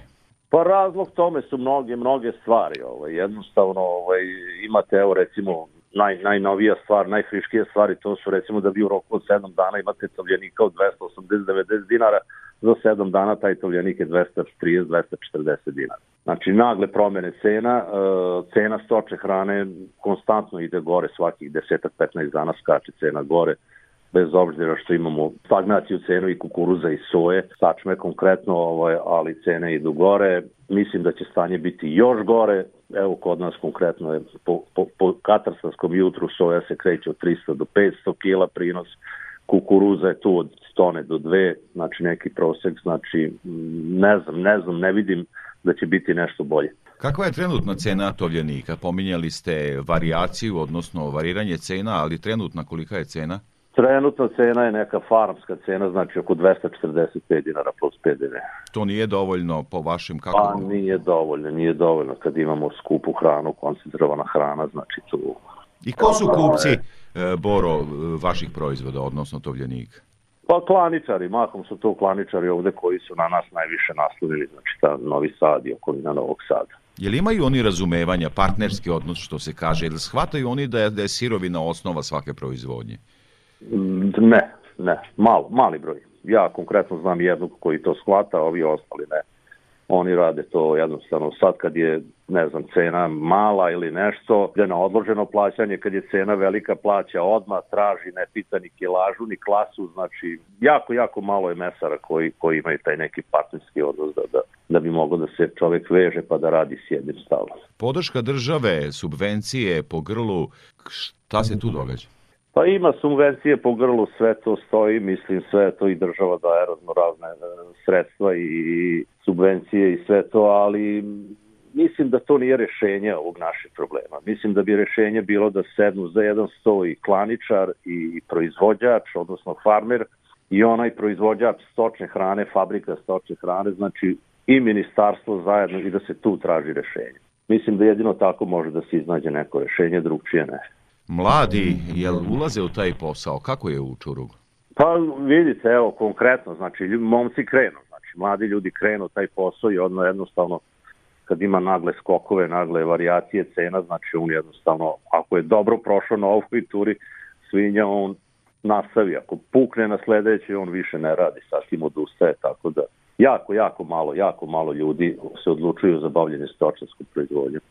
Pa razlog tome su mnoge, mnoge stvari. Ovaj. Jednostavno ovaj, imate, evo recimo, naj, najnovija stvar, najfriškije stvari, to su recimo da vi u roku od 7 dana imate tovljenika od 280-90 dinara, za 7 dana taj tovljenik je 230-240 dinara. Znači, nagle promene cena, e, cena stoče hrane konstantno ide gore, svakih 10-15 dana skače cena gore, bez obzira što imamo stagnaciju cenu i kukuruza i soje, sačme konkretno, ovaj, ali cene idu gore. Mislim da će stanje biti još gore. Evo kod nas konkretno je po, po, po katastarskom jutru soja se kreće od 300 do 500 kila prinos, kukuruza je tu od tone do dve, znači neki prosek, znači ne znam, ne znam, ne vidim da će biti nešto bolje.
Kakva je trenutna cena tovljenika? Pominjali ste varijaciju, odnosno variranje cena, ali trenutna kolika je cena?
Trenutna cena je neka farmska cena, znači oko 245 dinara plus PDV.
To nije dovoljno po vašim kako?
Pa nije dovoljno, nije dovoljno kad imamo skupu hranu, koncentrovana hrana, znači tu...
I ko su kupci, e, Boro, e, vaših proizvoda, odnosno tovljenika?
Pa klaničari, mahom su to klaničari ovde koji su na nas najviše naslonili, znači ta Novi Sad i okolina Novog Sada.
Jel imaju oni razumevanja, partnerski odnos što se kaže, ili shvataju oni da je, da je sirovina osnova svake proizvodnje?
Ne, ne, malo, mali broj. Ja konkretno znam jednog koji to shvata, ovi ostali ne. Oni rade to jednostavno sad kad je, ne znam, cena mala ili nešto, gde na odloženo plaćanje, kad je cena velika plaća odma traži, ne pita ni kilažu, ni klasu, znači jako, jako malo je mesara koji, koji imaju taj neki partnerski odnos da, da, da bi moglo da se čovek veže pa da radi s jednim stavom.
Podrška države, subvencije po grlu, šta se tu događa?
Pa ima subvencije po grlu, sve to stoji, mislim sve to i država daje razno razne e, sredstva i subvencije i sve to, ali mislim da to nije rešenje ovog našeg problema. Mislim da bi rešenje bilo da sednu za jedan sto i klaničar i proizvođač, odnosno farmer, i onaj proizvođač stočne hrane, fabrika stočne hrane, znači i ministarstvo zajedno i da se tu traži rešenje. Mislim da jedino tako može da se iznađe neko rešenje, drugčije ne.
Mladi, jel ulaze u taj posao? Kako je u Čurugu?
Pa vidite, evo, konkretno, znači, momci krenu, znači, mladi ljudi krenu taj posao i odno jednostavno kad ima nagle skokove, nagle varijacije cena, znači on jednostavno, ako je dobro prošao na ovoj turi svinja, on nastavi. Ako pukne na sledeći, on više ne radi, sasvim odustaje, tako da jako, jako malo, jako malo ljudi se odlučuju za bavljanje stočarskom proizvodnjom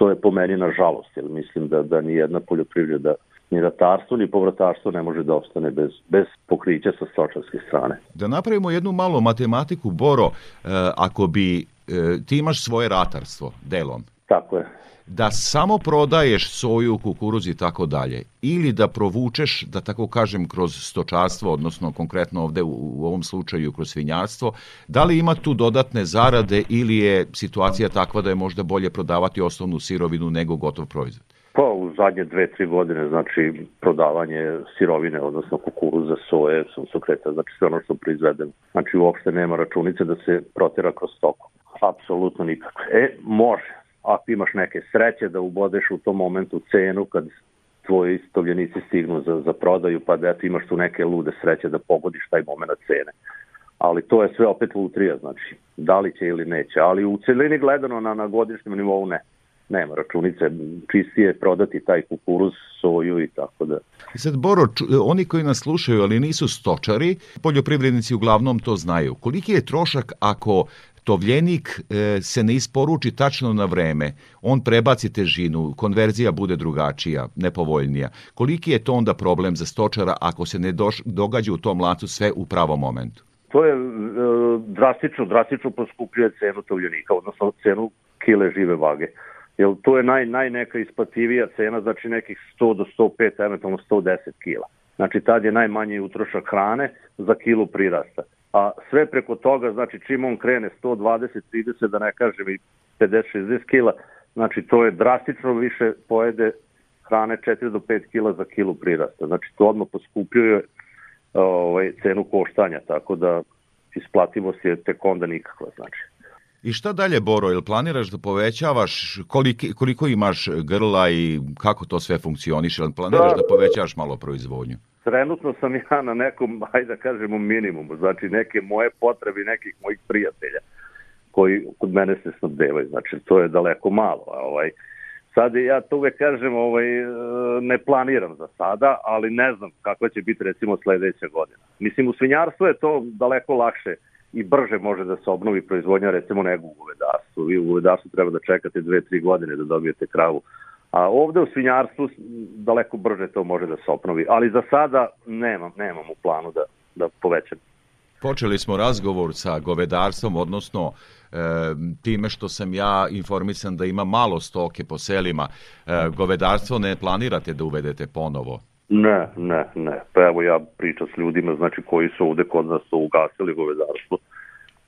što je po meni na žalost, jer mislim da, da ni jedna poljoprivreda ni ratarstvo ni povratarstvo ne može da ostane bez, bez pokrića sa stočarske strane.
Da napravimo jednu malu matematiku, Boro, e, ako bi ti imaš svoje ratarstvo delom.
Tako je
da samo prodaješ soju, kukuruz i tako dalje ili da provučeš, da tako kažem, kroz stočarstvo, odnosno konkretno ovde u, u ovom slučaju kroz svinjarstvo, da li ima tu dodatne zarade ili je situacija takva da je možda bolje prodavati osnovnu sirovinu nego gotov proizvod?
Pa u zadnje dve, tri godine, znači prodavanje sirovine, odnosno kukuruza, soje, suncokreta, znači sve ono što proizvedem. Znači uopšte nema računice da se protira kroz stoko. Apsolutno nikako. E, može ako imaš neke sreće da ubodeš u tom momentu cenu kad tvoji istovljenici stignu za, za prodaju, pa da eto imaš tu neke lude sreće da pogodiš taj moment cene. Ali to je sve opet lutrija, znači, da li će ili neće. Ali u celini gledano na, na godišnjem nivou ne. Nema računice, čistije prodati taj kukuruz, soju i tako da.
I sad, Boro, oni koji nas slušaju, ali nisu stočari, poljoprivrednici uglavnom to znaju. Koliki je trošak ako tovljenik e, se ne isporuči tačno na vreme, on prebaci težinu, konverzija bude drugačija, nepovoljnija. Koliki je to onda problem za stočara ako se ne doš, događa u tom lancu sve u pravom momentu?
To je e, drastično, drastično poskupljuje cenu tovljenika, odnosno cenu kile žive vage. Jer to je naj, naj neka isplativija cena, znači nekih 100 do 105, eventualno 110 kila. Znači tad je najmanji utrošak hrane za kilu prirasta a sve preko toga, znači čim on krene 120, 30, da ne kažem i 50, 60 kila, znači to je drastično više pojede hrane 4 do 5 kila za kilu prirasta. Znači to odmah poskupljuje ovaj, cenu koštanja, tako da isplativost je tek onda nikakva. Znači.
I šta dalje, Boro, jel planiraš da povećavaš, koliko, koliko imaš grla i kako to sve funkcioniše, jel planiraš da, da povećavaš malo proizvodnju?
trenutno sam ja na nekom, ajde da kažemo, minimumu, znači neke moje potrebe nekih mojih prijatelja koji kod mene se snabdevaju, znači to je daleko malo, a ovaj, sad ja to uvek kažem, ovaj, ne planiram za sada, ali ne znam kakva će biti recimo sledeća godina. Mislim, u svinjarstvu je to daleko lakše i brže može da se obnovi proizvodnja recimo nego u govedarstvu. Vi u govedarstvu treba da čekate dve, tri godine da dobijete kravu A ovde u svinjarstvu daleko brže to može da se obnovi, ali za sada nemam, nemam u planu da, da povećam.
Počeli smo razgovor sa govedarstvom, odnosno e, time što sam ja informisan da ima malo stoke po selima. E, govedarstvo ne planirate da uvedete ponovo?
Ne, ne, ne. Pa evo ja pričam s ljudima, znači koji su ovde kod nas ugasili govedarstvo.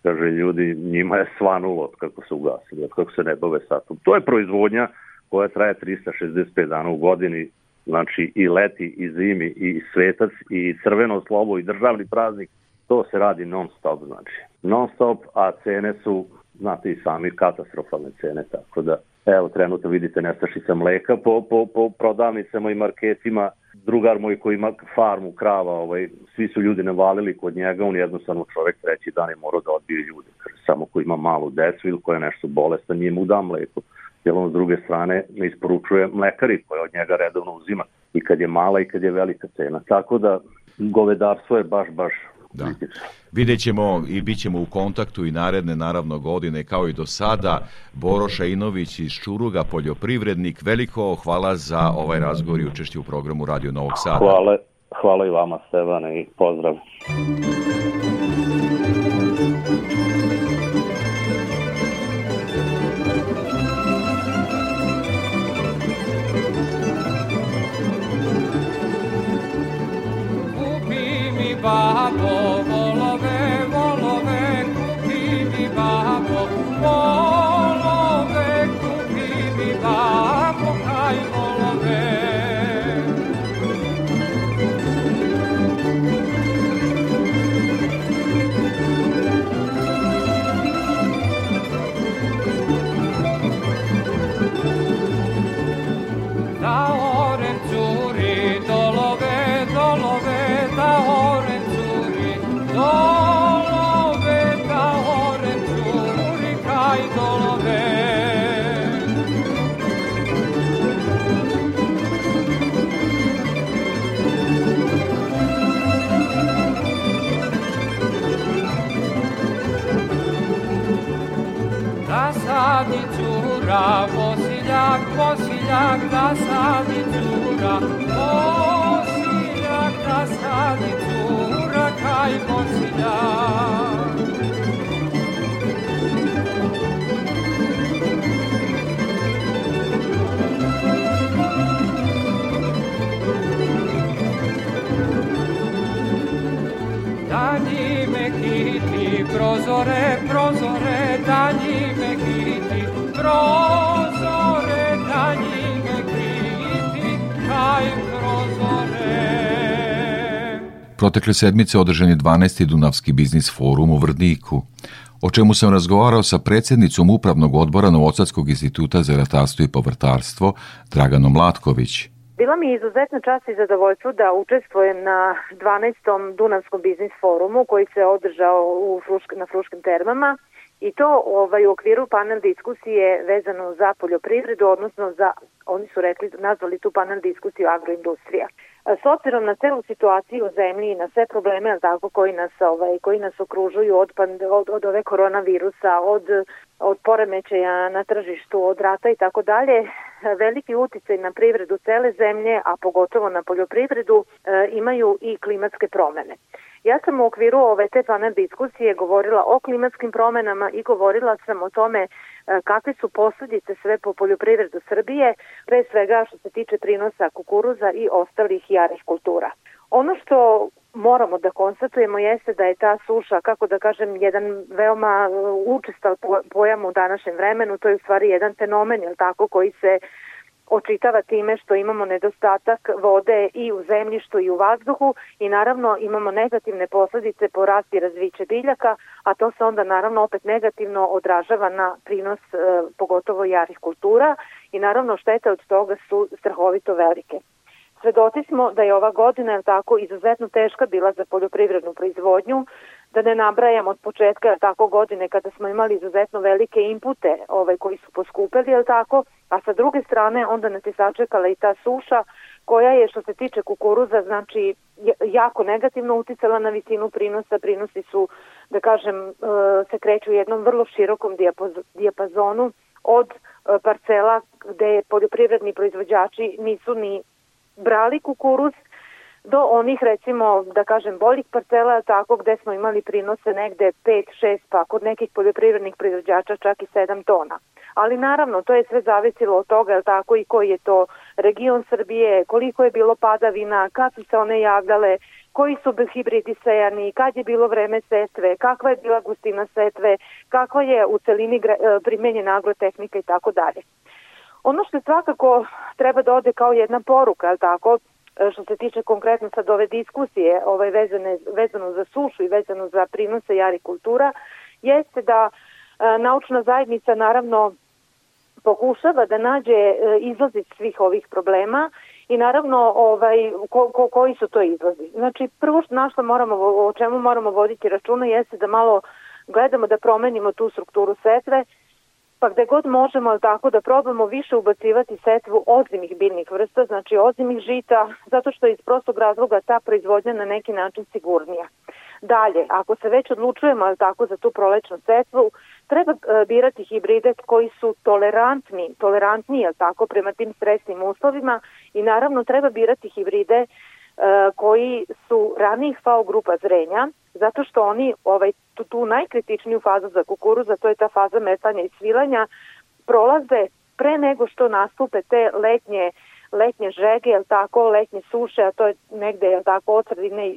Kaže, ljudi, njima je svanulo kako se ugasili, kako se ne bave satom. To je proizvodnja koja traje 365 dana u godini, znači i leti, i zimi, i svetac, i crveno slovo, i državni praznik, to se radi non stop, znači. Non stop, a cene su, znate i sami, katastrofalne cene, tako da, evo, trenutno vidite nestašica mleka. Po, po, po prodavnicama i marketima, drugar moj koji ima farmu krava, ovaj, svi su ljudi navalili kod njega, on jednostavno čovek treći dan je morao da odbije ljude, samo ko ima malu decu ili ko je nešto bolestan, nije mu da mleko. Jer on s druge strane ne isporučuje mlekari koje od njega redovno uzima i kad je mala i kad je velika cena. Tako da govedarstvo je baš, baš
Da. Vidjet ćemo i bit ćemo u kontaktu i naredne naravno godine kao i do sada. Boroša Inović iz Čuruga, poljoprivrednik. Veliko hvala za ovaj razgovor i učešće u programu Radio Novog Sada.
Hvala, hvala i vama Stevane i pozdrav.
Cura, posiljak, posiljak, da sadi cura, posiljak, da sadi cura, kaj posiljak. Da njime kiti, prozore, prozore, da njime kiti, prozore, da njime kiti, kaj prozore.
Protekle sedmice održan je 12. Dunavski biznis forum u Vrdiku, o čemu sam razgovarao sa predsednicom Upravnog odbora Novosadskog instituta za ratarstvo i povrtarstvo Draganom Latković.
Bila mi je izuzetna čast i zadovoljstvo da učestvujem na 12. Dunavskom biznis forumu koji se održao u Frušk, na Fruškim termama I to ovaj, u okviru panel diskusije vezano za poljoprivredu, odnosno za, oni su rekli, nazvali tu panel diskusiju agroindustrija. S obzirom na celu situaciju u zemlji i na sve probleme tako, koji, nas, ovaj, koji nas okružuju od, od, od ove koronavirusa, od, od poremećaja na tržištu, od rata i tako dalje, veliki uticaj na privredu cele zemlje, a pogotovo na poljoprivredu, e, imaju i klimatske promene. Ja sam u okviru ove te panel diskusije govorila o klimatskim promenama i govorila sam o tome e, kakve su posledice sve po poljoprivredu Srbije, pre svega što se tiče prinosa kukuruza i ostalih jarih kultura. Ono što moramo da konstatujemo jeste da je ta suša, kako da kažem, jedan veoma e, učestal pojam u današnjem vremenu, to je u stvari jedan fenomen, jel tako, koji se očitava time što imamo nedostatak vode i u zemljištu i u vazduhu i naravno imamo negativne posledice po rasti razviće biljaka, a to se onda naravno opet negativno odražava na prinos e, pogotovo jarih kultura i naravno štete od toga su strahovito velike. Svedoci smo da je ova godina tako izuzetno teška bila za poljoprivrednu proizvodnju, da ne nabrajam od početka tako godine kada smo imali izuzetno velike impute ovaj, koji su poskupili, je tako, a sa druge strane onda nas je sačekala i ta suša koja je što se tiče kukuruza znači jako negativno uticala na visinu prinosa, prinosi su da kažem e, se kreću u jednom vrlo širokom dijapazonu od e, parcela gde poljoprivredni proizvođači nisu ni brali kukuruz do onih recimo da kažem boljih parcela tako gde smo imali prinose negde 5, 6 pa kod nekih poljoprivrednih proizvođača čak i 7 tona. Ali naravno to je sve zavisilo od toga je tako i koji je to region Srbije, koliko je bilo padavina, kad su se one javljale, koji su hibridi sejani, kad je bilo vreme setve, kakva je bila gustina setve, kakva je u celini e, primenjena agrotehnika i tako dalje. Ono što svakako treba da ode kao jedna poruka, je tako, što se tiče konkretno sad ove diskusije ovaj, vezane, vezano za sušu i vezano za prinose jari kultura, jeste da e, naučna zajednica naravno pokušava da nađe e, izlazi svih ovih problema i naravno ovaj ko, ko, koji su to izlazi. Znači prvo što na što moramo o čemu moramo voditi računa jeste da malo gledamo da promenimo tu strukturu setve pa gde god možemo tako da probamo više ubacivati setvu ozimih biljnih vrsta, znači ozimih žita, zato što je iz prostog razloga ta proizvodnja na neki način sigurnija. Dalje, ako se već odlučujemo tako za tu prolećnu setvu, treba e, birati hibride koji su tolerantni, tolerantni ali tako prema tim stresnim uslovima i naravno treba birati hibride e, koji su ranijih FAO grupa zrenja, zato što oni ovaj, tu, tu najkritičniju fazu za kukuruza, to je ta faza metanja i svilanja, prolaze pre nego što nastupe te letnje letnje žege, jel tako, letnje suše, a to je negde, jel tako, od sredine, e,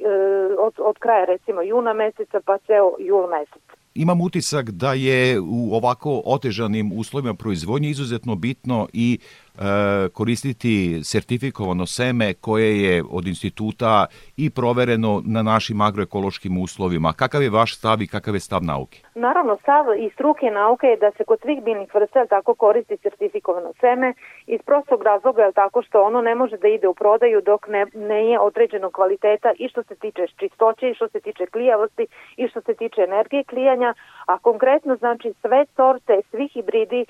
od, od kraja recimo juna meseca pa ceo jul mesec.
Imam utisak da je u ovako otežanim uslovima proizvodnje izuzetno bitno i koristiti sertifikovano seme koje je od instituta i provereno na našim agroekološkim uslovima. Kakav je vaš stav i kakav je stav nauke?
Naravno, stav i struke nauke je da se kod svih biljnih vrsta tako koristi sertifikovano seme iz prostog razloga je tako što ono ne može da ide u prodaju dok ne, ne je određeno kvaliteta i što se tiče čistoće i što se tiče klijavosti i što se tiče energije klijanja, a konkretno znači sve sorte, svi hibridi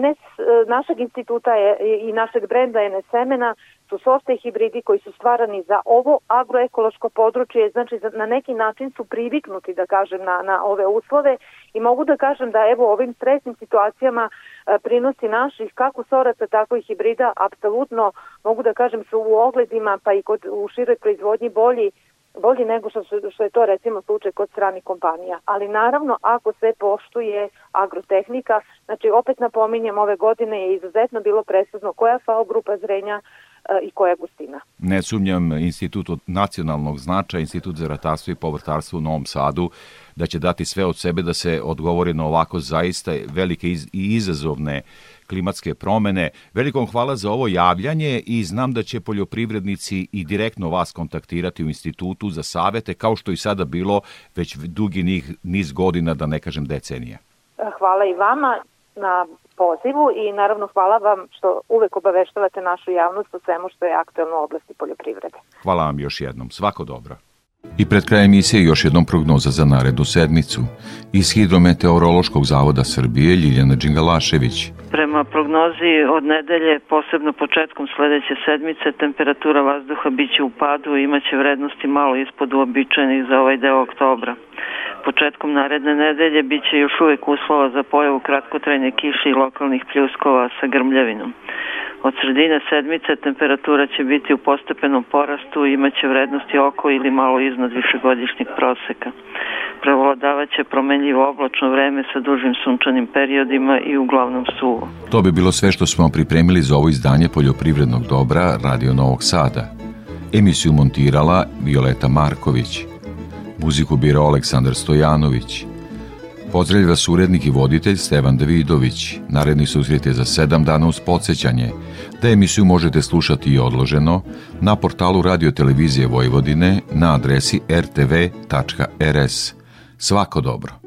NS e, našeg instituta je, i našeg brenda NS semena su sorte hibridi koji su stvarani za ovo agroekološko područje, znači na neki način su priviknuti da kažem na, na ove uslove. I mogu da kažem da evo ovim stresnim situacijama e, prinosi naših kako soraca tako i hibrida apsolutno mogu da kažem su u ogledima pa i kod u široj proizvodnji bolji bolji nego što, što je to recimo slučaj kod stranih kompanija. Ali naravno ako se poštuje agrotehnika, znači opet napominjem ove godine je izuzetno bilo presudno koja FAO grupa zrenja e, i koja gustina.
Ne sumnjam institut od nacionalnog značaja, institut za ratarstvo i povrtarstvo u Novom Sadu, da će dati sve od sebe da se odgovori na ovako zaista velike i izazovne klimatske promene. Velikom hvala za ovo javljanje i znam da će poljoprivrednici i direktno vas kontaktirati u institutu za savete, kao što i sada bilo već dugi niz, niz godina, da ne kažem decenije.
Hvala i vama na pozivu i naravno hvala vam što uvek obaveštavate našu javnost o svemu što je aktuelno u oblasti poljoprivrede.
Hvala vam još jednom. Svako dobro.
I pred krajem emisije još jednom prognoza za narednu sedmicu. Iz Hidrometeorološkog zavoda Srbije Ljiljana Đingalašević.
Prema prognozi od nedelje, posebno početkom sledeće sedmice, temperatura vazduha biće u padu i imaće vrednosti malo ispod uobičajenih za ovaj deo oktobra. Početkom naredne nedelje biće još uvek uslova za pojavu kratkotrajne kiše i lokalnih pljuskova sa grmljavinom. Od sredine sedmice temperatura će biti u postepenom porastu i imaće vrednosti oko ili malo iznad višegodišnjeg proseka. Prevladavaće promenljivo oblačno vreme sa dužim sunčanim periodima i uglavnom suvo.
To bi bilo sve što smo pripremili za ovo izdanje poljoprivrednog dobra Radio Novog Sada. Emisiju montirala Violeta Marković. Muziku birao Aleksandar Stojanović. Pozdravlja vas urednik i voditelj Stevan Davidović. Naredni susret je za sedam dana uz podsjećanje da emisiju možete slušati i odloženo na portalu Radio Televizije Vojvodine na adresi rtv.rs. Svako dobro!